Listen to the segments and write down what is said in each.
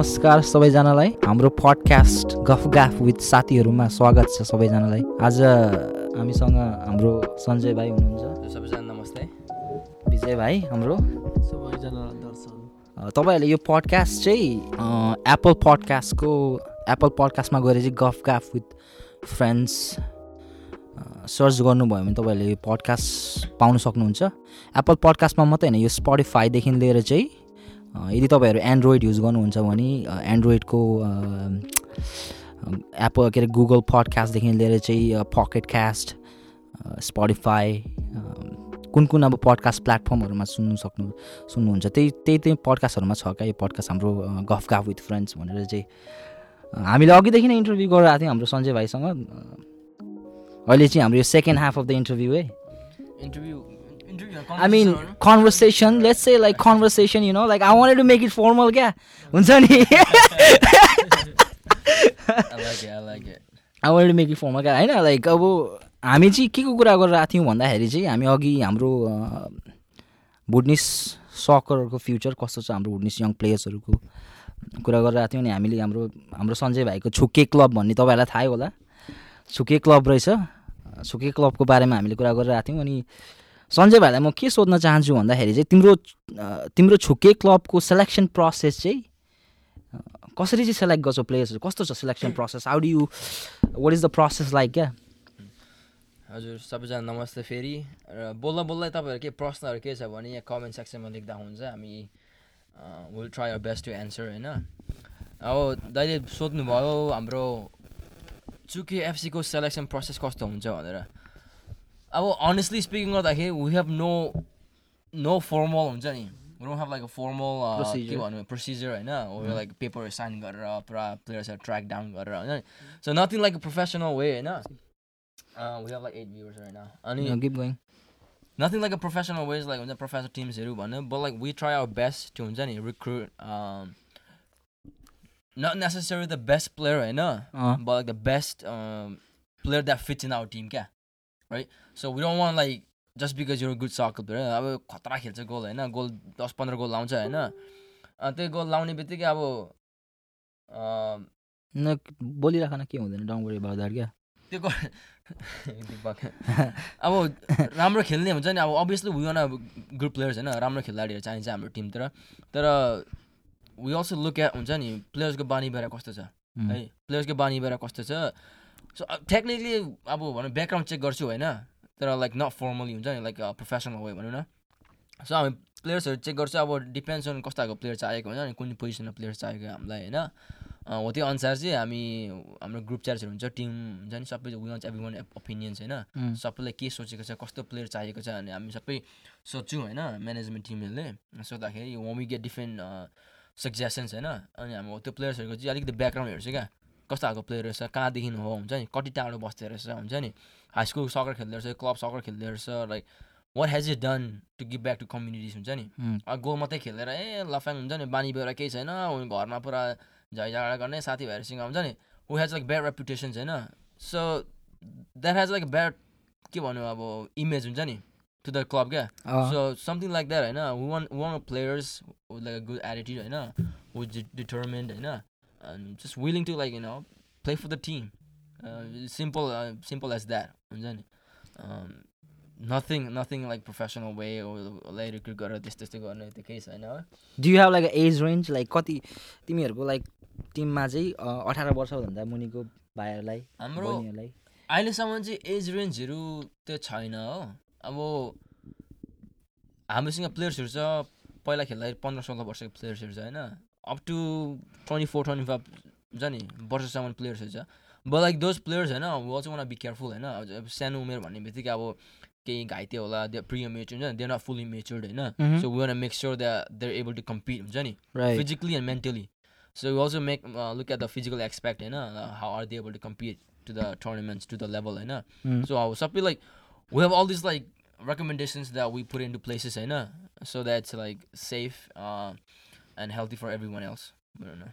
नमस्कार सबैजनालाई। हाम्रो पडकास्ट गफ गाफ विथ साथीहरूमा स्वागत छ सबैजनालाई। आज हामीसँग हाम्रो सञ्जय भाइ हुनुहुन्छ। सबैजना नमस्ते। विजय भाइ हाम्रो। सबैजना तपाईँहरूले यो पडकास्ट चाहिँ एप्पल पडकास्टको एप्पल पडकास्टमा गएर चाहिँ गफ गाफ विथ फ्रेन्ड्स सर्च गर्नुभयो भने तपाईँहरूले यो पडकास्ट पाउन सक्नुहुन्छ। एप्पल पडकास्टमा मात्रै होइन यो स्पोटिफाईदेखि लिएर चाहिँ यदि तपाईँहरू एन्ड्रोइड युज गर्नुहुन्छ भने एन्ड्रोइडको एप्पल के अरे गुगल पडकास्टदेखि लिएर चाहिँ पकेट कास्ट स्पोटिफाई कुन कुन अब पडकास्ट प्लेटफर्महरूमा सुन्नु सक्नु सुन्नुहुन्छ त्यही त्यही त्यही पडकास्टहरूमा छ क्या? यो पडकास्ट हाम्रो गफ गाफ विथ फ्रेन्ड्स भनेर चाहिँ हामीले अघिदेखि नै इन्टरभ्यू गरेर आएको थियौँ हाम्रो सञ्जय भाइसँग। अहिले चाहिँ हाम्रो यो second half of the interview है। Interview I mean conversation let's say like conversation you know like I wanted to make it formal क्या हुन्छ नि I wanted to make it formal क्या होइन लाइक अब हामी चाहिँ के को कुरा गरेर आएको थियौँ भन्दाखेरि चाहिँ हामी अघि हाम्रो भुटनिस सकरको फ्युचर कस्तो छ हाम्रो भुटनिस यङ प्लेयर्सहरूको कुरा गरेर आएको थियौँ अनि हामीले हाम्रो हाम्रो सञ्जय भाइको छुके क्लब भन्ने तपाईँहरूलाई थाहै होला छुके क्लब रहेछ छुके क्लबको बारेमा हामीले कुरा गरेर आएको थियौँ अनि सञ्जय भाइलाई म के सोध्न चाहन्छु भन्दाखेरि चाहिँ तिम्रो तिम्रो छुके क्लबको सेलेक्सन प्रोसेस चाहिँ कसरी चाहिँ सेलेक्ट गर्छौ प्लेयर्सहरू कस्तो छ selection process how do you what is the process like क्या? हजुर सबैजना नमस्ते फेरि। र बोल्दा बोल्दै तपाईँहरू के प्रश्नहरू के छ भने यहाँ कमेन्ट सेक्सनमा लेख्दा हुन्छ। हामी will try our best to answer होइन? अब दाइले सोध्नुभयो हाम्रो चुके एफसीको सेलेक्सन प्रोसेस कस्तो हुन्छ भनेर। अब अनेस्टली स्पिकिङ गर्दाखेरि we have no no formal हुन्छ नि we don't have like a formal के Procedure. भन्नु प्रोसिजर होइन लाइक पेपर साइन गरेर पुरा प्लेयर्सहरू ट्र्याक डाउन गरेर होइन so nothing like a professional way होइन we have like at viewers होइन अनि give going nothing like a professional ways like हुन्छ प्रोफेसनल टिम्सहरू भन्नु but like we try our best त्यो हुन्छ नि recruit not necessary the best player होइन but like the best um, player that fits in our team क्या we don't want like just because you're a good soccer player अब खतरा खेल्छ goal होइन? Goal दस पन्ध्र गोल लाउँछ होइन? त्यो गोल लाउने बित्तिकै अब न बोलिराख न के हुँदैन? डोन्ट अबाउट द्याट क्या? त्यो। अब राम्रो खेल्ने हुन्छ नि अब obviously we want good players होइन? राम्रो खेलाडीहरू चाहिन्छ हाम्रो टिमतिर। तर वी अल्सो लुक एट हुन्छ नि प्लेयर्सको बानी बेरा कस्तो छ? Mm. है? प्लेयर्सको बानी बेरा कस्तो छ? सो टेक्निकली अब भनौँ ब्याकग्राउन्ड चेक गर्छु होइन? तर लाइक नट फर्मली हुन्छ नि लाइक प्रोफेसनल वे भनौँ न। सो हामी प्लेयर्सहरू चेक गर्छु अब डिपेन्ड्स अन कस्तो खालको प्लेयर चाहिएको हुन्छ नि कुन पोजिसनमा प्लेयर चाहिएको हामीलाई होइन? हो त्यो अनुसार चाहिँ हामी हाम्रो ग्रुप च्याट्सहरू हुन्छ टिम हुन्छ नि सबै वान्स एभ्री वान ओपिनियन्स होइन. सबैलाई के सोचेको छ कस्तो प्लेयर चाहिएको छ भने हामी सबै सोध्छौँ होइन म्यानेजमेन्ट टिमहरूले सोद्धाखेरि वी गेट डिफ्रेन्ट सजेसन्स होइन? अनि हाम्रो त्यो प्लेयर्सहरूको चाहिँ अलिकति ब्याकग्राउन्ड हेर्छु क्या। कस्तो खालको प्लेयर रहेछ कहाँदेखि हो हुन्छ नि? कति टाढो बस्दो रहेछ हुन्छ नि? हाई स्कुल सकर खेल्दो रहेछ क्लब सकर खेल्दो रहेछ like what has it done to give back to communities हुन्छ नि. अब गोल मात्रै खेलेर ए लफ्याङ हुन्छ नि? बानी बेहोरा केही छैन घरमा पुरा झैझगडा गर्ने साथीभाइहरूसँग हुन्छ नि? Who has like bad reputation होइन? So that has like bad के भन्नु अब इमेज हुन्छ नि? टु द क्लब क्या? सो समथिङ लाइक द्याट होइन? We want want players like good attitude होइन? Is डिटर्मेन्ड होइन? And just willing to like you know play for the team. Uh, simple uh, simple as that. हुन्छ नि um, nothing nothing like professional way or like recruit गरेर त्यस्तो त्यस्तो गर्ने त्यो केही छैन हो do you have like age range like कति तिमीहरूको लाइक टिममा चाहिँ अठार वर्षभन्दा मुनिको भाइहरूलाई हाम्रो अहिलेसम्म चाहिँ एज रेन्जहरू त्यो छैन हो। अब हामीसँग प्लेयर्सहरू छ पहिला खेल्दाखेरि पन्ध्र सोह्र वर्षको प्लेयर्सहरू छ होइन? Up to twenty four twenty five हुन्छ नि वर्षसम्म प्लेयर्सहरू छ बट लाइक दोज प्लेयर्स होइन व चाहिँ वान बी केयरफुल होइन अब सानो उमेर भन्ने बित्तिकै अब केही घाइते होला दे प्रि मेच्योर हुन्छ दे नट फुल्ली मेच्योर्ड होइन Mhm. So we want make sure that they're able to compete हुन्छ नि right physically and mentally. So we also make uh, look at the physical aspect, you know, uh, how are they able to compete to the tournaments to the level, you know. Mm. So uh, something like we have all these like recommendations that we put into places, you know, so that it's like safe uh, and healthy for everyone else. I don't know.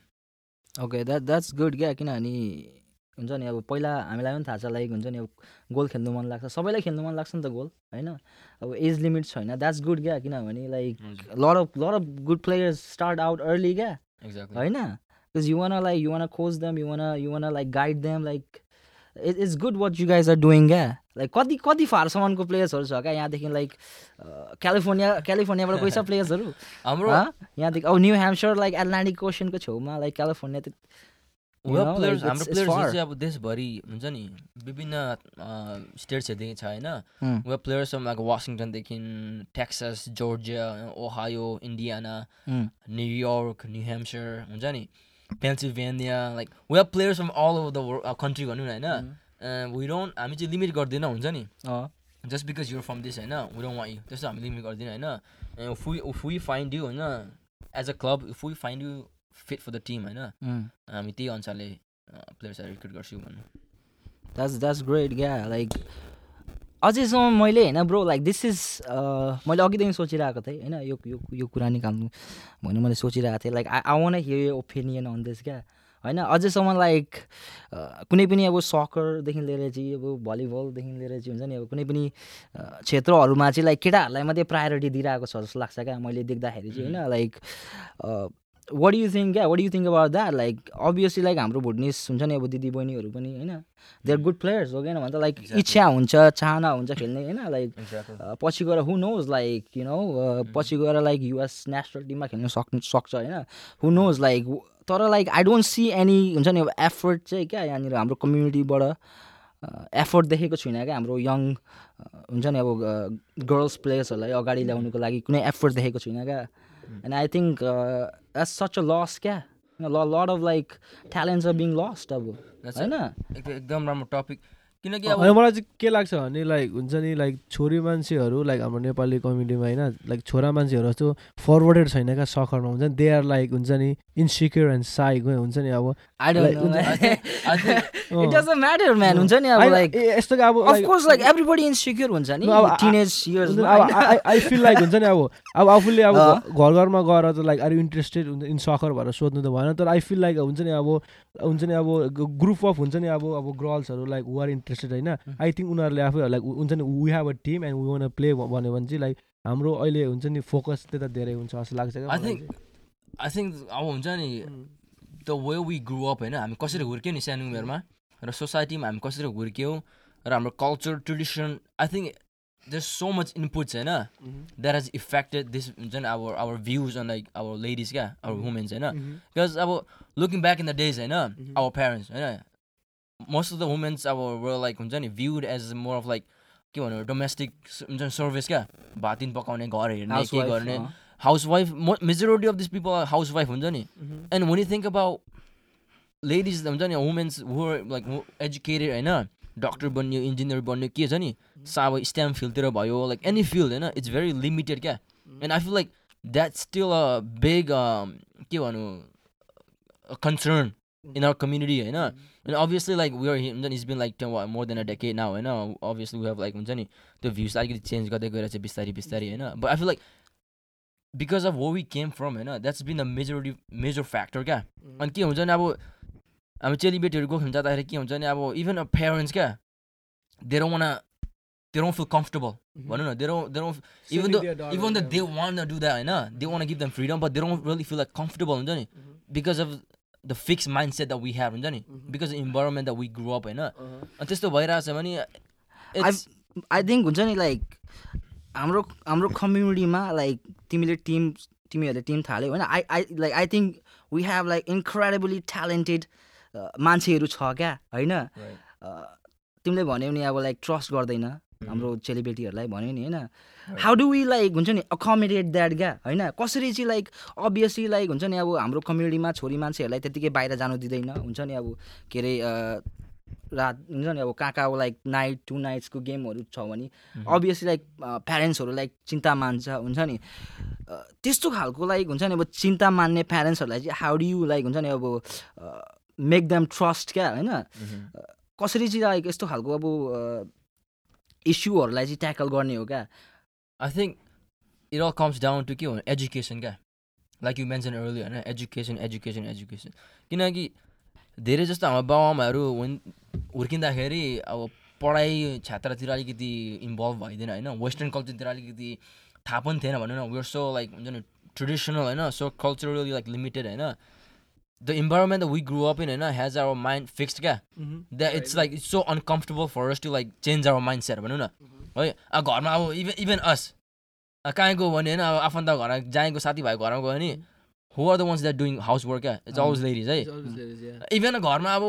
Okay that that's good क्या किनभने हुन्छ नि अब पहिला हामीलाई पनि थाहा छ लाइक हुन्छ नि अब गोल खेल्नु मन लाग्छ सबैलाई खेल्नु मन लाग्छ नि त गोल होइन अब एज लिमिट छैन द्याट्स गुड क्या किनभने like. Lot of lot of good players start out early क्या. होइन because you wanna like you wanna coach them you wanna you wanna it, it's good what you guys are doing क्या like कति कति फारसम्मको प्लेयर्सहरू छ क्या यहाँदेखि like California क्यालिफोर्नियाबाट कोही छ प्लेयर्सहरू हाम्रो यहाँदेखि अब न्यू ह्याम्सर लाइक एटलान्टिक ओसनको छेउमा लाइक क्यालिफोर्निया त प्लेयर्स हाम्रो प्लेयर्सहरू. चाहिँ अब देशभरि हुन्छ नि विभिन्न स्टेट्सहरूदेखि छ होइन. Web players like वासिङटनदेखि Texas Georgia Ohio Indiana. New York New Hampshire हुन्छ नि Pennsylvania like web players from all over the country भनौँ न होइन वी डोन्ट हामी चाहिँ लिमिट गर्दैन हुन्छ नि? Just because you're from this होइन वी डोन्ट वान यु त्यस्तो हामी लिमिट गर्दैन होइन if we we find you होइन as a club if we find you fit for the team होइन. हामी त्यही अनुसारले प्लेयर्सहरू रिक्रुट गर्छौँ भन्नु। द्याट्स द्याट्स ग्रेट क्या लाइक अझैसम्म मैले होइन ब्रो लाइक दिस इज मैले अघिदेखि सोचिरहेको थिएँ होइन यो यो यो कुरा निकाल्नु भन्नु मैले सोचिरहेको थिएँ like I I want hear opinion on this क्या? होइन अझैसम्म लाइक कुनै पनि अब सकरदेखि लिएर चाहिँ अब भलिबलदेखि लिएर चाहिँ हुन्छ नि अब कुनै पनि क्षेत्रहरूमा चाहिँ लाइक केटाहरूलाई मात्रै प्रायोरिटी दिइरहेको छ जस्तो लाग्छ क्या? मैले देख्दाखेरि चाहिँ होइन लाइक वाट यु थिङ्क क्या what you think about that like obviously like हाम्रो भुटनिस हुन्छ नि अब दिदी बहिनीहरू पनि होइन? दे आर गुड प्लेयर्स हो किन भन्दा लाइक. इच्छा हुन्छ चाहना हुन्छ खेल्ने होइन? लाइक पछि गएर who knows like you know पछि गएर लाइक युएस नेसनल टिममा खेल्न सक्नु सक्छ होइन? हु नोज लाइक तर like I don't see any हुन्छ नि अब एफर्ट चाहिँ क्या यहाँनिर हाम्रो कम्युनिटीबाट एफर्ट देखेको छुइनँ क्या हाम्रो यङ हुन्छ नि अब गर्ल्स प्लेयर्सहरूलाई अगाडि ल्याउनुको लागि कुनै एफर्ट देखेको छुइनँ क्या। And I think as such a loss क्या lot of like talents are being lost अब That's होइन एकदम एकदम राम्रो टपिक किनकि अब मलाई चाहिँ के लाग्छ भने लाइक हुन्छ नि लाइक छोरी मान्छेहरू लाइक हाम्रो नेपाली कम्युनिटीमा होइन लाइक छोरा मान्छेहरू जस्तो फरवर्डेड छैन क्या सकरमा हुन्छ नि? दे आर लाइक हुन्छ नि इन्सिक्योर एन्ड साई हुन्छ नि अब आई हुन्छ यस्तो हुन्छ फिल लाइक हुन्छ नि अब अब आफूले अब। घर घरमा गएर त like are interested in soccer भनेर सोध्नु त भएन तर आई फिल लाइक हुन्छ नि अब हुन्छ नि अब ग्रुप अफ हुन्छ नि अब अब गर्ल्सहरू लाइक वर आर इन्ट्रेस्टेड होइन आई थिङ्क उनीहरूले आफै लाइक हुन्छ नि we have a team and we want play भन्यो भने चाहिँ लाइक हाम्रो अहिले हुन्छ नि फोकस त्यता धेरै हुन्छ जस्तो लाग्छ मलाई think आई थिङ्क अब हुन्छ नि। The way we grow up होइन हामी कसरी हुर्क्यौँ नि सानो उमेरमा र सोसाइटीमा हामी कसरी हुर्क्यौँ र हाम्रो culture tradition I think there so much inputs होइन. द्याट हेज इफेक्टेड दिस हुन्छ नि our our views on like our ladies क्या आवर वुमेन्स होइन. बिकज अब looking back in the days होइन. आवर प्यारेन्ट्स होइन मोस्ट अफ द वुमेन्स अब were like हुन्छ नि viewed as more of like के भन्नु डोमेस्टिक हुन्छ नि सर्भिस क्या? भात दिन पकाउने घर हेर्ने के गर्ने? House wife majority of this people house wife हुन्छ नि. And when you think about ladies हुन्छ नि वुमेन्स हु लाइक एजुकेटेड होइन? डक्टर बन्यो इन्जिनियर बन्यो के छ नि? सा अब स्ट्याम्प फिल्डतिर भयो लाइक एनी फिल्ड होइन? इट्स भेरी लिमिटेड क्या? And I feel like that still a big के भनौँ concern इन आवर कम्युनिटी होइन and obviously like we are हुन्छ नि it's been like more than a decade now होइन obviously we have like हुन्छ नि त्यो भ्युज अलिकति चेन्ज गर्दै गएर चाहिँ बिस्तारै बिस्तारै होइन but I feel like because of whoa we came from होइन that's been the majority major factor क्या अनि के हुन्छ नि अब हामी चेलीबेटीहरू गएको जाँदाखेरि के हुन्छ नि अब इभन अ पेरेन्ट्स क्या देरो वान देरो फिल कम्फर्टेबल भनौँ न देरो देरो even though even though they want to do that होइन they want to give them freedom but they don't really feel like comfortable हुन्छ नि because of the fixed mindset that we have हुन्छ नि? The environment that we grew up होइन अनि त्यस्तो भइरहेछ भने it's आई थिङ्क हुन्छ नि लाइक हाम्रो हाम्रो कम्युनिटीमा लाइक तिमीले टिम तिमीहरूले टिम थाल्यौ होइन? I I like I think we have like incredibly talented मान्छेहरू छ क्या होइन. अ, तिमीले भन्यौ नि अब लाइक ट्रस्ट गर्दैन। हाम्रो चेलीबेटीहरूलाई भन्यो नि होइन? हाउ डु वी लाइक हुन्छ नि अकोमोडेट द्याट क्या होइन? कसरी चाहिँ लाइक अभियसली लाइक हुन्छ नि अब हाम्रो कम्युनिटीमा छोरी मान्छेहरूलाई त्यत्तिकै बाहिर जानु दिँदैन। हुन्छ नि अब के अरे रात हुन्छ नि अब कहाँ कहाँ लाइक नाइट टु नाइट्सको गेमहरू छ भने अभियसली लाइक प्यारेन्ट्सहरू लाइक चिन्ता मान्छ हुन्छ नि। त्यस्तो खालको लाइक हुन्छ नि अब चिन्ता मान्ने प्यारेन्ट्सहरूलाई चाहिँ हाउ डु यु लाइक हुन्छ नि अब मेक देम ट्रस्ट क्या होइन. कसरी चाहिँ लाइक यस्तो खालको अब इस्युहरूलाई चाहिँ ट्याकल गर्ने हो क्या? I think it all comes down to के भन्नु एजुकेसन क्या? लाइक यु मेन्सन अर्ली होइन? एजुकेसन एजुकेसन एजुकेसन किनकि धेरै जस्तो हाम्रो बाबुआमाहरू हुन् हुर्किँदाखेरि अब पढाइ क्षेत्रतिर अलिकति इन्भल्भ भइदिएन होइन? वेस्टर्न कल्चरतिर अलिकति थाहा पनि थिएन भनौँ न वेयर सो लाइक हुन्छ नि ट्रेडिसनल होइन? सो कल्चरली लाइक लिमिटेड होइन? The environment that we grew up in होइन has our mind fixed क्या Mhm. that it's like it's so uncomfortable for us to like change our mindset भनौँ न है अब घरमा अब इभन इभन अस कहीँ गयो भने होइन अब आफन्त घर जहाँको साथीभाइ घरमा गयो भने who are the ones that doing house work क्या इट्स अलवेज लेडिज है. इभन घरमा अब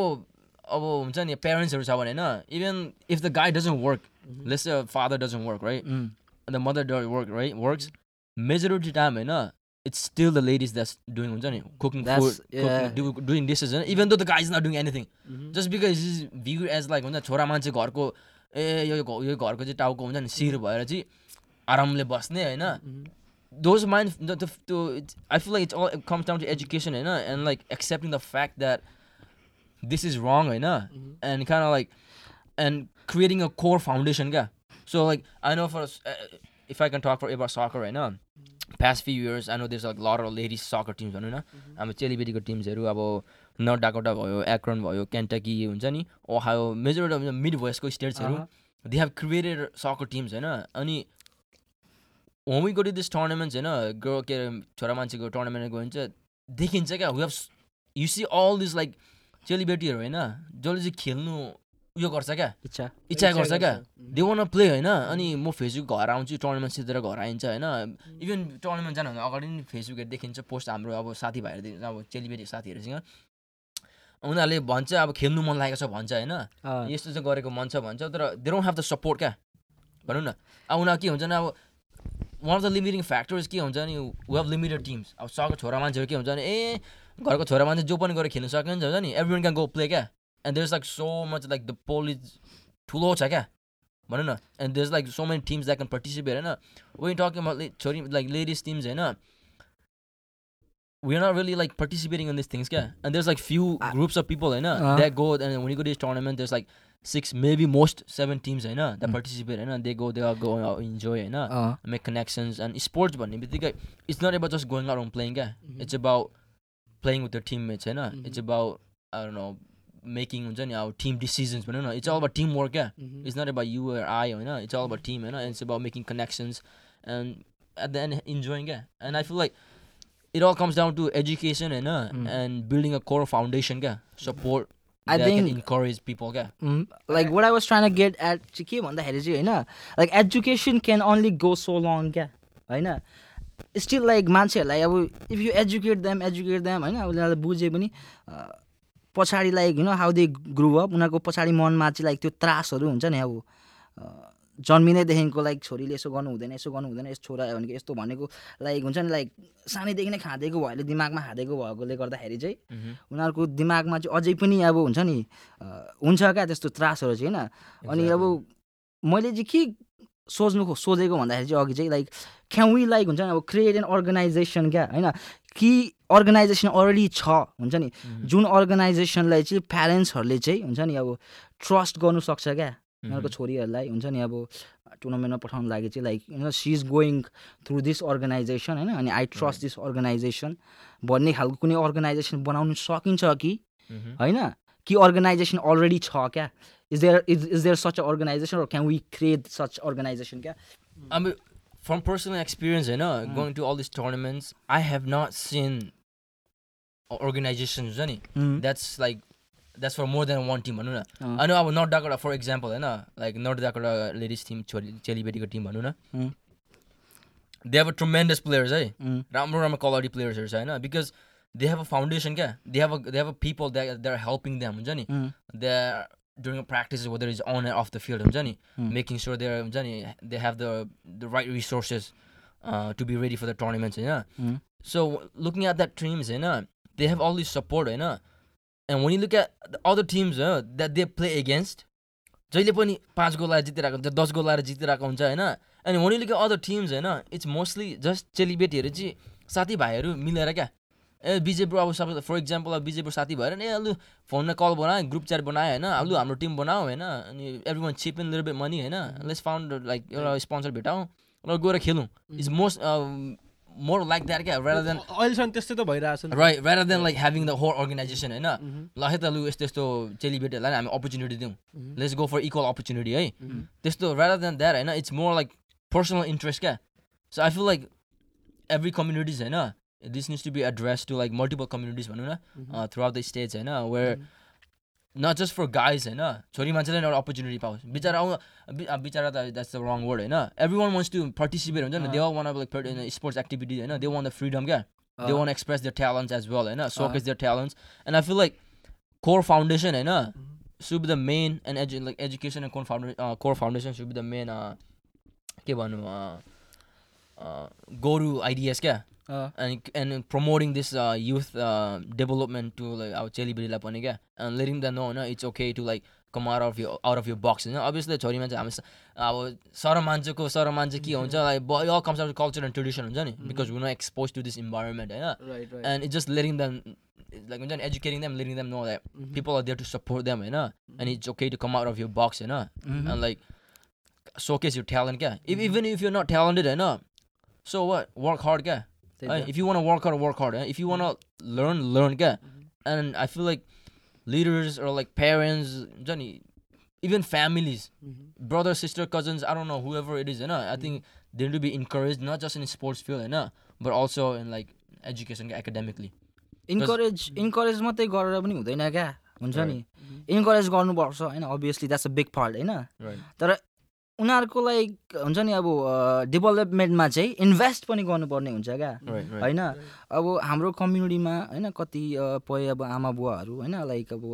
अब हुन्छ नि पेरेन्ट्सहरू छ भने होइन even if the guy doesn't work let's father doesn't work um, the mother work right works majority time होइन it's still the ladies that's doing हुन्छ नि cooking That's- yeah. Food doing dishes होइन even though the guy is not doing anything Mhm. Just because is view as like हुन्छ छोरा मान्छे घरको ए यो घ- यो घरको चाहिँ टाउको हुन्छ नि शिर भएर चाहिँ आरामले बस्ने होइन Mhm. those mind the, the, the it's, I feel like it's all it comes down to education you know, and like accepting the fact that this is wrong you know, Mhm. and kind of like and creating a core foundation yeah. so like I know past few years I know there's a lot of ladies soccer teams भनौँ न। अब चेलीबेटीको टिम्सहरू अब North Dakota भयो Ekron भयो Kentucky हुन्छ नि Ohio majority mid वेस्टको स्टेट्सहरू। They have created soccer teams होइन। अनि when we go to this tournaments होइन गर्ल के अरे छोरा मान्छेको टुर्नामेन्ट गयो भने चाहिँ देखिन्छ क्या we have you see all this like चेलीबेटीहरू होइन जसले चाहिँ खेल्नु उयो गर्छ क्या? इच्छा। इच्छा गर्छ क्या. दे वान प्ले होइन? अनि म फेसबुक घर आउँछु टुर्नामेन्ट सिधेर घर आइन्छ होइन? इभन टुर्नामेन्ट जानुभन्दा अगाडि नै फेसबुकहरू देखिन्छ पोस्ट हाम्रो अब साथीभाइहरू अब चेलीबेटी साथीहरूसँग। उनीहरूले भन्छ अब खेल्नु मन लागेको छ भन्छ होइन? यस्तो चाहिँ गरेको मन छ भन्छ तर they don't have the support क्या? भनौँ न। अब उनीहरू के हुन्छ नि अब one of the limiting factors के हुन्छ नि वी हेभ लिमिटेड टिम्स अब सको छोरा मान्छेहरू के हुन्छ भने ए घरको छोरा मान्छे जो पनि गएर खेल्नु सकिन्छ हुन्छ नि? Every one can go play क्या? And there is like so much like the pool is ठुलो छ क्या भनौँ न and there is like so many teams that can participate होइन वेन टकिङ छोरी लाइक लेडिज टिम्स होइन we are not really like participating in these things, yeah. And there's like few Ah. groups of people, you know, Uh. that go and when you go to this tournament, there's like six, maybe most seven teams, you know, that Mm. participate, you know, they go, they all go out enjoy, you know, अँ, make connections and sports, but it's not about just going out and playing, yeah. Mhm. It's about making हुन्छ नि अब team decisions भनौँ न it's about team work क्या it's not अब your I होइन। It's about team होइन। It's about making connections and at the end enjoying क्या and I feel like it all comes down to education होइन। And building a core foundation क्या support I the encourage people क्या like whatever's try न get at चाहिँ के भन्दाखेरि चाहिँ होइन like education can only go so long क्या होइन। स्टिल लाइक मान्छेहरूलाई अब if you educate them educate them होइन। उसले बुझे पनि पछाडि लाइक होइन हाउ दे ग्रु अप उनीहरूको पछाडि मनमा चाहिँ लाइक त्यो त्रासहरू हुन्छ नि अब जन्मिँदैदेखिको लाइक छोरीले यसो गर्नु हुँदैन यसो गर्नु हुँदैन यस्तो छोरा भनेको यस्तो भनेको लाइक हुन्छ नि लाइक सानैदेखि नै खाँदैको भएले दिमागमा हालेको भएकोले गर्दाखेरि चाहिँ. उनीहरूको दिमागमा चाहिँ अझै पनि अब हुन्छ नि हुन्छ क्या त्यस्तो त्रासहरू चाहिँ होइन? अनि अब मैले चाहिँ के सोच्नु खो- सोधेको भन्दाखेरि चाहिँ अघि चाहिँ लाइक क्यान वी लाइक हुन्छ नि अब क्रिएट एन अर्गनाइजेसन क्या होइन? कि अर्गनाइजेसन अलरेडी छ हुन्छ नि? Mm-hmm. जुन अर्गनाइजेसनलाई चाहिँ प्यारेन्ट्सहरूले चाहिँ हुन्छ नि अब ट्रस्ट गर्नु सक्छ क्या. उनीहरूको छोरीहरूलाई हुन्छ नि अब टुर्नामेन्टमा पठाउनु लागि चाहिँ लाइक होइन she is going through this organization होइन? अनि आई ट्रस्ट दिस अर्गनाइजेसन भन्ने खालको कुनै अर्गनाइजेसन बनाउनु सकिन्छ कि? Mm-hmm. होइन? कि अर्गनाइजेसन अलरेडी छ क्या? Is there is is there such a organization can we create such organization क्या? mean, from personal experience, you know, going to all these tournaments, I have not seen organizations, any that's like that's for more than one team. भनौँ न know अब North Dakota for example होइन like North Dakota ladies team छोरी चेलीबेटीको team भनौँ न Mm. They have a tremendous players है Mm. राम्रो राम्रो क्वालिटी प्लेयर्सहरू छ होइन because they have a foundation क्या they have a they have a people they they are helping them हुन्छ नि Mm. They during a practice whether it's on and off the field हुन्छ नि Mm. making sure they're हुन्छ नि they have the the right resources uh, to be ready for the tournaments होइन Mm. so looking at that teams होइन they have all this support होइन and when you look at the other teams uh, that they play against जहिले पनि पाँच goal लाएर जितिरहेको हुन्छ दस goal लाएर जितिरहेको हुन्छ होइन अनि when you look at other teams होइन it's mostly just चेलीबेटीहरू चाहिँ साथीभाइहरू मिलेर क्या ए विजय ब्रो अब सबै फर इक्जाम्पल अब विजय ब्रो साथी भएर नि ए लु फोनमा कल बनायो ग्रुप च्याट बनायो होइन? अब लु हाम्रो टिम बनाऊ होइन? अनि every one chip in little money होइन? लेट्स फाउन्ड लाइक एउटा स्पोन्सर भेटाउँ र गएर खेलौँ। It's most more like that क्या rather देन अहिलेसम्म त्यस्तै त भइरहेको छ right rather than like having the whole organization होइन? Mhm. ल है त लु यस्तो यस्तो चेलीबेटीहरूलाई हामी अपर्च्युनिटी दिउँ. Let's go for equal opportunity है? Mhm. त्यस्तो rather देन द्याट होइन? It's more like personal interest क्या? So I feel like every communities होइन? This needs to be addressed to like multiple communities भनौँ न Mhm. uh, throughout the states होइन where Mhm. not just for guys होइन छोरी मान्छेलाई एउटा opportunity पाओस् बिचरा आउ बि- अब बिचरा त द्याट्स द रङ वर्ड होइन every one wants to participate हुन्छ नि they all want like sports activity होइन दे वान द फ्रिडम क्या they want express their talents as well होइन showcase their talents and I feel like core foundation होइन should be the main and एजु like education and core फाउन्डे core foundation should be the main के भनौँ गोरु ideas क्या अँ, and and promoting this uh, youth uh, development to like our चेलीबेटीलाई पनि क्या and letting them know होइन it's okay to like come out of your out of your box होइन obviously छोरी मान्छे हामी स- अब सर मान्छेको सर मान्छे के हुन्छ like it all comes out of culture and tradition हुन्छ नि because we're not exposed to this environment होइन Right, right. and it's just letting them like हुन्छ नि educating them letting them know that Mhm. people are there to support them होइन and it's okay to come out of your box होइन mhm. and like showcase your talent क्या if, even if you're not talented होइन so what work hard क्या त्यही Right? त। If you want to work hard, work hard. eh? If you want to learn, learn. Yeah. And I feel like leaders or like parents, Johnny, even families, Mhm. brother, sister, cousins, I don't know, whoever it is, you know, I think they need to be encouraged, not just in sports field, you know, but also in like education, academically. Encourage encourage मात्रै गरेर पनि हुँदैन क्या हुन्छ नि Mhm. Encourage गर्नुपर्छ होइन obviously that's a big part होइन Right. तर उनीहरूको लाइक हुन्छ नि अब डेभलपमेन्टमा चाहिँ इन्भेस्ट पनि गर्नुपर्ने हुन्छ क्या. होइन? अब हाम्रो कम्युनिटीमा होइन कतिपय अब आमा बुवाहरू होइन लाइक अब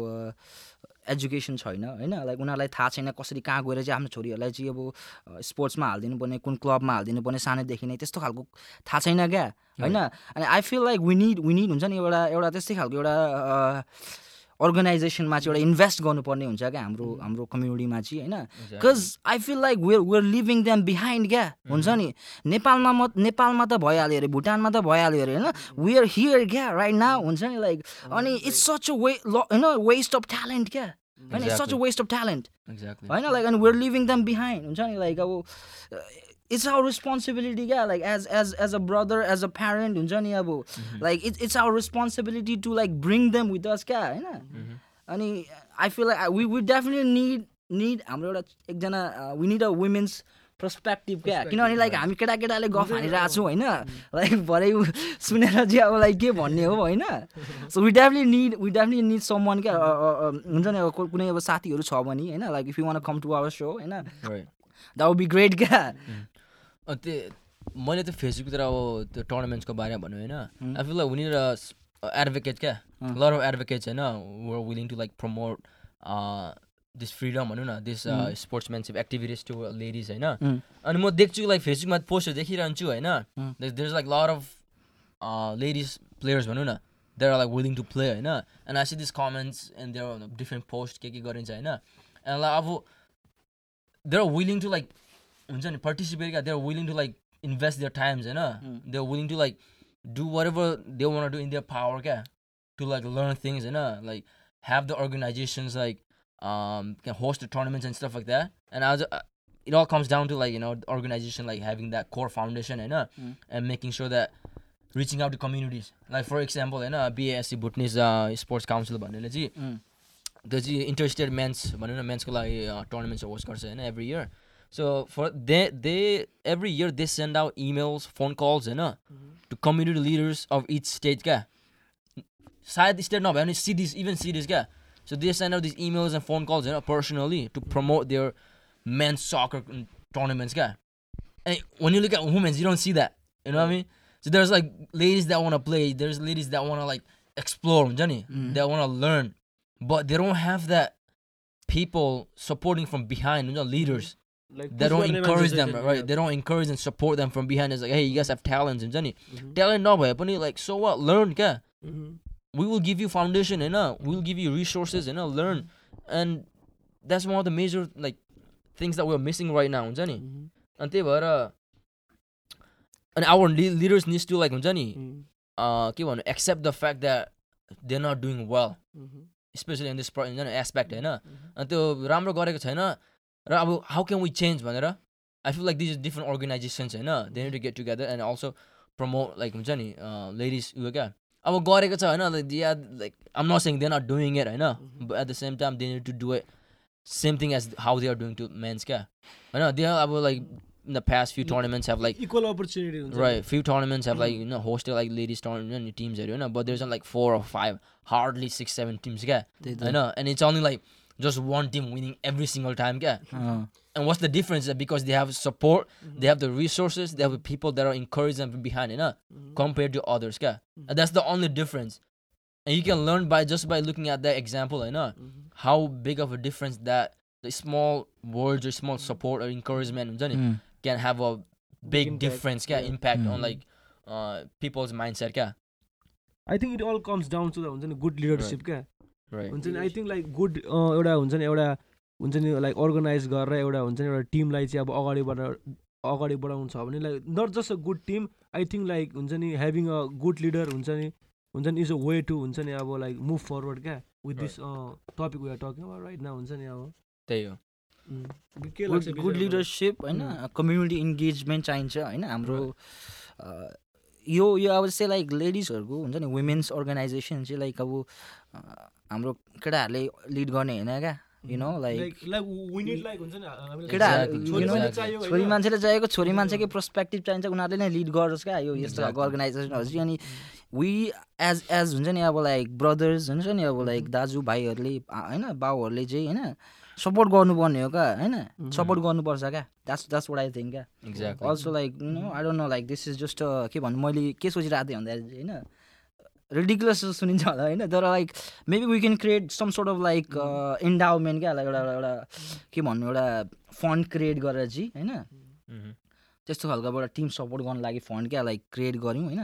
एजुकेसन छैन होइन? लाइक उनीहरूलाई थाहा छैन कसरी कहाँ गएर चाहिँ आफ्नो छोरीहरूलाई चाहिँ अब स्पोर्ट्समा हालिदिनु पर्ने कुन क्लबमा हालिदिनु पर्ने सानैदेखि नै त्यस्तो खालको थाहा छैन क्या। होइन? अनि I feel like we need we need हुन्छ नि एउटा एउटा त्यस्तै खालको एउटा अर्गनाइजेसनमा चाहिँ एउटा इन्भेस्ट गर्नुपर्ने हुन्छ क्या हाम्रो हाम्रो कम्युनिटीमा चाहिँ होइन. Because I feel like we're we're leaving them behind क्या। हुन्छ नि? नेपालमा म नेपालमा त भइहाल्यो अरे भुटानमा त भइहाल्यो अरे होइन? वी आर हियर क्या राइट नाउ हुन्छ नि? लाइक अनि इट्स सच अ वे होइन वेस्ट अफ ट्यालेन्ट क्या। होइन? It's such a. Waste of talent. होइन? लाइक अनि वेयर लिभिङ देम बिहाइन्ड हुन्छ नि? लाइक अब इट्स आवर रेस्पोन्सिबिलिटी क्या like as as as a brother as a parent हुन्छ नि अब? Like it's it's our responsibility to like bring them with us क्या होइन. अनि I feel like we we definitely need need हाम्रो एउटा एकजना we need a women's perspective क्या किनभने लाइक हामी केटाकेटाले गफ हानिरहेको छौँ होइन? लाइक भरे उ सुनेर चाहिँ अब लाइक के भन्ने हो होइन? So we definitely need we definitely need someone क्या अ, अ, अ, हुन्छ नि अब कुनै अब साथीहरू छ भने होइन? Like if you want come to our show होइन. द्याट वुड बी ग्रेट क्या? अ, त्यो मैले त्यो फेसबुकतिर अब त्यो टुर्नामेन्ट्सको बारेमा भन्यो होइन. I feel like we need a advocate क्या. लर अफ एडभोकेट्स होइन were willing to like promote this freedom भनौँ न this. Sportsmanship activities to ladies होइन. अनि म देख्छु लाइक फेसबुकमा पोस्टहरू देखिरहन्छु होइन. There is like lot of ladies players भनौँ न there are like willing to play होइन and I see this comments and their different post के के गरिन्छ होइन एन्ड लाइक अब there are willing to like हुन्छ नि पार्टिसिपेट क्या they're willing to like invest their times होइन Mm. They're willing to like do whatever they want do in their power क्या टु लाइक लर्न थिङ्स होइन like the organizations like um can host the tournaments and stuff like that and uh, it all comes down to like you know the organization like having that core foundation and uh, Mm. and making sure that reaching out to communities like for example होइन BASC Bhutanese uh, sports council भनेर चाहिँ Mm. त्यो चाहिँ interstate men's भनौँ न मेन्सको लागि tournaments host गर्छ होइन every year So for they they every year they send out emails phone calls होइन to community leaders of each state क्या सायद स्टेट नभए पनि सिटिज इभन सिटिज क्या so they send out this emails and phone calls होइन personally to promote their men's soccer tournaments क्या And when you look at women's, you don't see that. You know what I mean? So there's like ladies that want to play. There's ladies that want to like explore, Johnny. That want to learn, but they don't have that people supporting from behind. You know, leaders. Like They push don't गर्ने encourage मान्छे them, चाहिँ right? They don't encourage and support them from behind. It's like, hey, you guys have talents, Johnny. Mhm. Talent no पनि like so what? Learn, क्या? Mhm. We will give you foundation, you know. We will give you resources, you know. Learn, and that's one of the major like things that we're missing right now, Johnny. Mhm. अनि त्यही भएर अनि our leaders needs to like हुन्छ नि Mhm. अँ, के भन्नु except the fact that they not doing well Mhm. Specially in this हुन्छ नि एस्पेक्ट होइन Mhm. अनि त्यो राम्रो गरेको छैन र अब हाउ क्यान वी चेन्ज भनेर I feel like this different organizations होइन? They to get together and also promote like हुन्छ नि लेडिज उयो क्या? अब गरेको छ होइन? Like yeah like I'm not saying they not doing it होइन? But at the same time they need to do it same thing as how they are doing to men's क्या? होइन? दे अब like in the past few tournaments have like equal opportunity हुन्छ right few tournaments have like you know hosted like ladies tournament teams you know but there's not like four or five hardly six seven teams yeah? त्यही I just one team winning every single time yeah. And what's the difference uh, because they have support mm-hmm. they have the resources they have the people that are encouraging them behind you know, mm-hmm. compared to others yeah. Mm-hmm. that's the only difference. And you can learn by just by looking at that example you know mm-hmm. how big of a difference that the small words or small mm-hmm. support or encouragement hmm. can have a big, impact, difference yeah, impact on hmm. like uh, people's mindset yeah. I think it all comes down to the good leadership right. हुन्छ नि I think like good एउटा हुन्छ नि एउटा हुन्छ नि like organise गरेर एउटा हुन्छ नि एउटा टिमलाई चाहिँ अब अगाडि बढाएर अगाडि बढाउनु छ भने like not just a good team I think like हुन्छ नि ह्याभिङ अ गुड लिडर हुन्छ नि हुन्छ नि इज अ वे टु हुन्छ नि अब लाइक मुभ फरवर्ड क्या with this topic we talking right न हुन्छ नि अब। त्यही हो। गुड लाग्छ गुड विजयलाई? लिडरसिप होइन कम्युनिटी इन्गेजमेन्ट चाहिन्छ होइन हाम्रो यो यो अब चाहिँ लाइक लेडिजहरूको हुन्छ नि वुमेन्स अर्गनाइजेसन चाहिँ लाइक अब हाम्रो केटाहरूले लिड गर्ने होइन क्या यु नो लाइक छोरी मान्छेले चाहिएको छोरी मान्छेकै पर्सपेक्टिभ चाहिन्छ उनीहरूले नै लिड गरोस् क्या यो यस्तो खालको. अर्गनाइजेसनहरू चाहिँ। अनि वी एज एज हुन्छ नि अब लाइक ब्रदर्स हुन्छ नि अब लाइक दाजुभाइहरूले आ- होइन बाउहरूले चाहिँ होइन सपोर्ट गर्नुपर्ने हो क्या होइन? सपोर्ट गर्नुपर्छ क्या। That's that's what I think क्या। Exactly. Also like no I don't know like this is just के भन्नु मैले के सोचिरहेको थिएँ भन्दाखेरि होइन? रिडिकुलस सुनिन्छ होला होइन? तर like maybe we can create some sort of like endowment क्या एउटा एउटा के भन्नु एउटा फन्ड क्रिएट गरेर चाहिँ होइन? त्यस्तो खालको एउटा टिम सपोर्ट गर्नु लागि फन्ड क्या लाइक क्रिएट गऱ्यौँ होइन.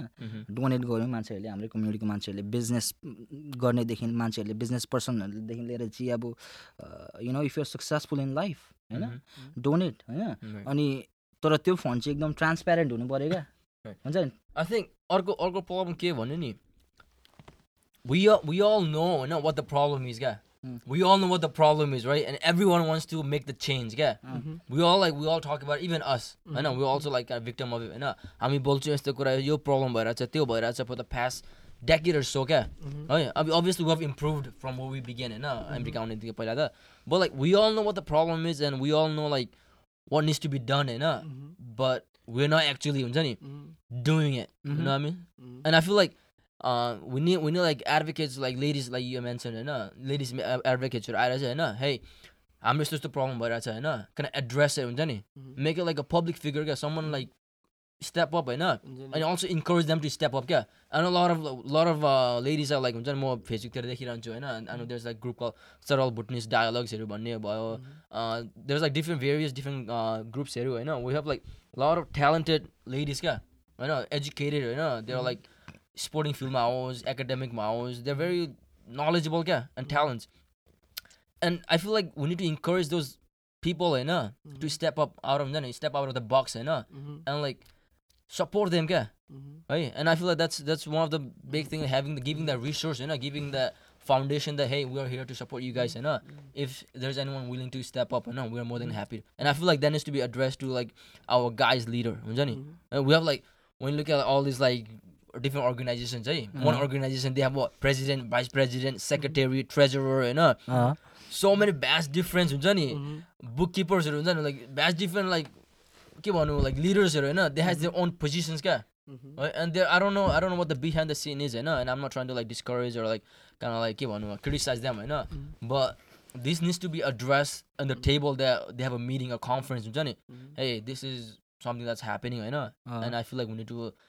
डोनेट गऱ्यौँ मान्छेहरूले हाम्रो कम्युनिटीको मान्छेहरूले बिजनेस गर्नेदेखि मान्छेहरूले बिजनेस पर्सनहरूदेखि लिएर चाहिँ अब you know if you're successful in life होइन. डोनेट होइन. अनि तर त्यो फन्ड चाहिँ एकदम ट्रान्सप्यारेन्ट हुनु पऱ्यो क्या. हुन्छ नि I think अर्को अर्को प्रब्लम के भन्यो नि all we all know होइन what the problem is क्या Mm. we all know what the problem is right and everyone wants to make the change क्या Mhm. we all like we all talk about it, even us होइन we also like a victim of it होइन हामी बोल्छौँ यस्तो कुरा यो problem भइरहेछ त्यो भइरहेछ for the past decade or so क्या है अब obviously we have improved from where we began होइन अमेरिका आउनेदेखि पहिला त but like we all know what the problem is and we all know like what needs to be done होइन Mhm. but we're not actually हुन्छ नि Mhm. doing it. You Mhm. know what I mean? Mhm. And I feel like uh, we need we need like advocates like ladies like you mentioned होइन ladies uh, advocates आएर चाहिँ होइन hey हाम्रो यस्तो यस्तो problem भइरहेछ होइन kind of address it हुन्छ नि Mhm. make it like a public figure क्या someone like step up होइन हुन्छ नि? and also encourage them to step up क्या I know a lot of lot of uh, ladies are like हुन्छ नि म फेसबुकतिर देखिरहन्छु होइन I know there's like group called Saral Bhutanese dialoguesहरू भन्ने भयो uh, there's like different various different uh, groupsहरू होइन we have like a lot of talented ladies क्या होइन educated होइन they're like sporting fieldमा होस् academicमा होस् they're very knowledgeable क्या and talents and I feel like we need to encourage those people होइन to step up out of हुन्छ नि step out of the box होइन Mhm. and like support them क्या Mhm. right and i feel like that's that's one of the big thing having the giving that resource you know giving the foundation that hey we are here to support you guys you know if there's anyone willing to step up you know we're more than happy and i feel like that needs to be addressed to like our guys leader हुन्छ नि? And we have like when you look at all these like different organizations hey one organization they have what president vice president secretary treasurer you know अँ, so many vast difference हुन्छ नि Mhm. bookkeepers हुन्छ नि like vast different like के भन्नु like leaders होइन they has their own positions क्या Mhm. Right? And there, I don't know, I don't know what the behind the scene is, you know, and I'm not trying to like discourage or like kind of like give one criticize them, you know. But this needs to be addressed on the table that they have a meeting, a conference, Johnny. Hey, this is something that's happening, you know, अँ, and I feel like we need to improve this, Johnny. Even it doesn't have to be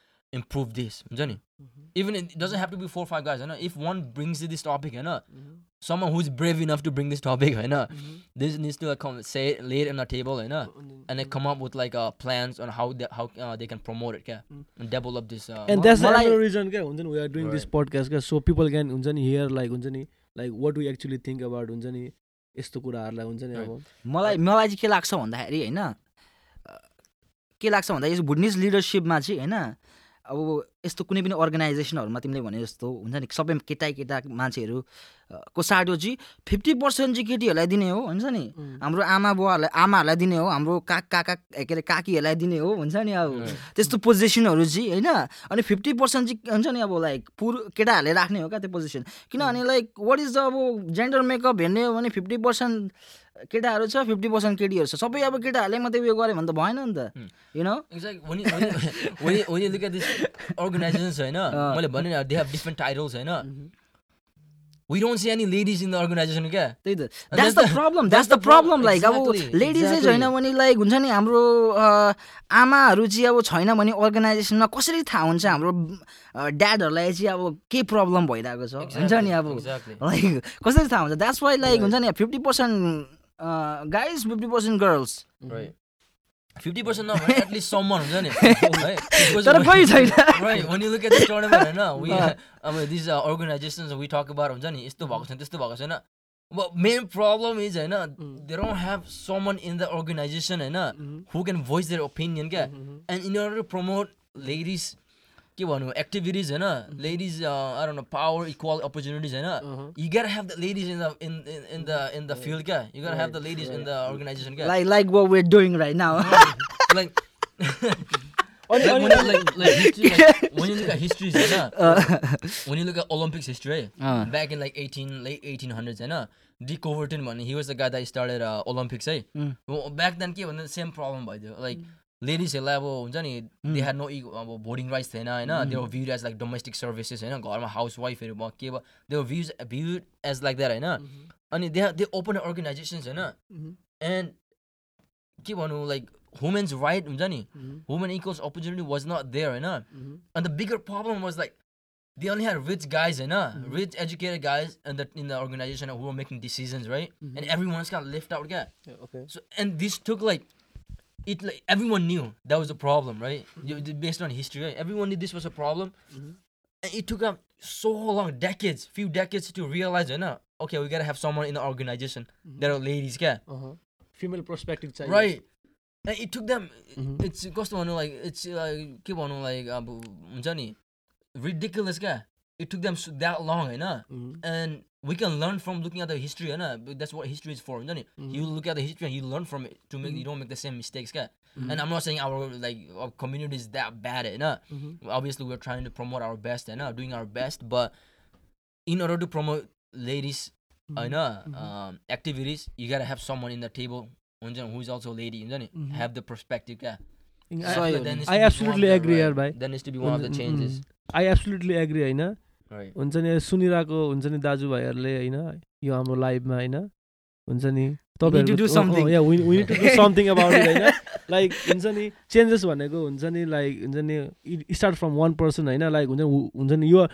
four or five guys, you know. If one brings this topic, you know, someone who's brave enough to bring this topic, you know, this needs to like come say it, lay it on the table, you know, and then come up with like uh, plans on how they, how uh, they can promote it, yeah, and develop this. Uh, and that's मलाई- another reason क्या हुन्छ नि we are doing this Right. podcast क्या so people can हुन्छ नि hear like हुन्छ नि like what we actually think about हुन्छ नि यस्तो कुराहरूलाई हुन्छ नि अब मलाई मलाई चाहिँ के लाग्छ भन्दाखेरि होइन अ, के लाग्छ भन्दाखेरि भुटनिज लिडरसिपमा चाहिँ होइन अब यस्तो कुनै पनि अर्गनाइजेसनहरूमा तिमीले भने जस्तो हुन्छ नि सबै केटा केटा मान्छेहरू अ, को साटो चाहिँ फिफ्टी पर्सेन्ट चाहिँ केटीहरूलाई दिने हो हुन्छ नि। हाम्रो आमा बुवाहरूलाई आमाहरूलाई दिने हो हाम्रो काक काका के अरे काकीहरूलाई दिने हो हुन्छ नि अब। त्यस्तो पोजिसनहरू चाहिँ होइन। अनि फिफ्टी पर्सेन्ट चाहिँ हुन्छ नि अब लाइक पुर केटाहरूले राख्ने हो क्या त्यो पोजिसन। किनभने लाइक वाट इज द अब जेन्डर मेकअप हेर्ने हो भने फिफ्टी पर्सेन्ट केटाहरू छ फिफ्टी पर्सेन्ट केटीहरू छ सबै अब केटाहरूले मात्रै उयो गऱ्यो भने त भएन नि त यु नो होइन मैले भने नि, they have different titles, होइन। We don't see any ladies in the organization, क्या त्यही त। That's that's the the- problem that's that's the the. Problem like अब लेडिज. छैन भने लाइक हुन्छ नि हाम्रो आमाहरू चाहिँ अब छैन भने अर्गनाइजेसनमा कसरी थाहा हुन्छ? हाम्रो ड्याडहरूलाई चाहिँ अब के प्रब्लम भइरहेको छ? हुन्छ नि अब. लाइक कसरी थाहा हुन्छ? द्याट्स वाइ लाइक हुन्छ नि fifty percent guys fifty percent girls Right. 50% not, right? At least someone हुन्छ नि है? तर कोही छैन Right, when you look at this tournament, होइन, these uh, organizations we talk about, हुन्छ नि, यस्तो भएको छैन, त्यस्तो भएको छैन. But main problem is, होइन, they don't have someone in the organization, होइन, who can voice their opinion, क्या? And in order to promote ladies, के भनौँ एक्टिभिटिज होइन ladies are on power equal opportunities होइन। You get have the ladies in the in in the in the field क्या you get have the ladies in the organization क्या like like were we're doing right now like histories होइन उनीहरूको Olympics history है back in like eighteen like eighteen hundred होइन de Coubertin भन्ने he was the guy the started Olympics है back then के भन्दा same problem भइदियो like लेडिजहरूलाई अब हुन्छ नि दे हे नो इक्व अब बोर्डिङ राइट्स थिएन होइन। Their view as like domestic services होइन। घरमा हाउसवाइफहरू भयो के भयो their views view as like there होइन। अनि दे देयर ओपन अर्गनाइजेसन्स होइन। एन्ड के भन्नु लाइक वुमेन्स राइट हुन्छ नि। Women equals opportunity was not there होइन। And the bigger problem was like they only had rich guys होइन। Rich educated guys in the organization who are making guide एन्डनाइजेसन and this took like it like everyone knew that was a problem, right? You- Based on history, right? Everyone knew this was a problem. And it took up so long, decades, few decades to realize, you know, okay, we gotta have someone in the organization that are ladies, yeah. Female perspective चाहिँ Right. And it took them Mhm. it's कस्तो भनौँ like it's like के भनौँ like अब हुन्छ नि ridiculous क्या it took them so- that long होइन and we can learn from looking at the history होइन But that's what history is for हुन्छ नि you look at the history and you learn from it to make you don't make the same mistakes क्या and I'm not saying our like our community is that bad होइन obviously we're trying to promote our best होइन doing our best but in order to promote ladies होइन um, activities you gotta have someone in the table हुन्छ नि who is also a lady हुन्छ नि have the perspective क्या So, So I- there needs I to be one of absolutely the- agree right, यार भाइ there needs to be one of the changes I absolutely agree होइन right हुन्छ नि सुनिरहेको हुन्छ नि दाजुभाइहरूले होइन? यो हाम्रो लाइफमा होइन? हुन्छ नि होइन? लाइक हुन्छ नि चेन्जेस भनेको हुन्छ नि लाइक हुन्छ नि स्टार्ट फ्रम वान पर्सन होइन? लाइक हुन्छ नि हुन्छ नि यो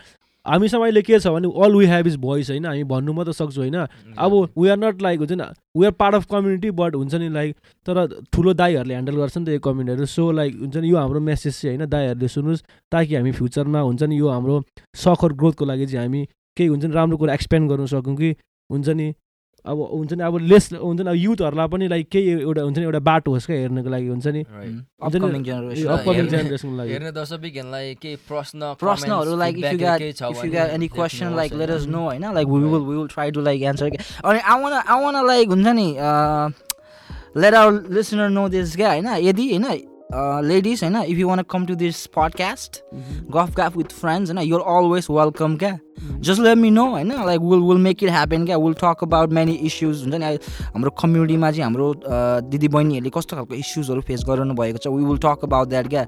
हामीसँग अहिले के छ भने all we have is voice होइन? हामी भन्नु मात्र सक्छौँ होइन? अब वी आर नट लाइक हुन्छ नि we are part of community but हुन्छ नि लाइक तर ठुलो दाईहरूले ह्यान्डल गर्छ नि त यो कम्युनिटीहरू सो लाइक हुन्छ नि यो हाम्रो मेसेज चाहिँ होइन? दाईहरूले सुन्नुहोस् ताकि हामी फ्युचरमा हुन्छ नि यो हाम्रो सखर ग्रोथको लागि चाहिँ हामी केही हुन्छ नि राम्रो कुरा एक्सपेन्ड गर्नु सकौँ कि हुन्छ नि अब हुन्छ नि अब लेस हुन्छ नि अब युथहरूलाई पनि लाइक केही एउटा हुन्छ नि एउटा बाटो होस् क्या हेर्नको लागि हुन्छ नि। नि- हेर्ने- दर्शकहरूलाई केही प्रश्न प्रश्नहरू लाइक इफ यु होइन। अनि like हुन्छ नि let our listener know this guy होइन? यदि होइन लेडिज होइन if you want come to this podcast गफ गफ विथ फ्रेन्ड्स होइन यु अलवेज वेलकम क्या जस्ट लेट मी नो होइन like will will make it happen क्या will talk about many issues हुन्छ नि हाम्रो कम्युनिटीमा चाहिँ हाम्रो दिदी बहिनीहरूले कस्तो खालको इस्युजहरू फेस गरिरहनु भएको छ we will talk about that क्या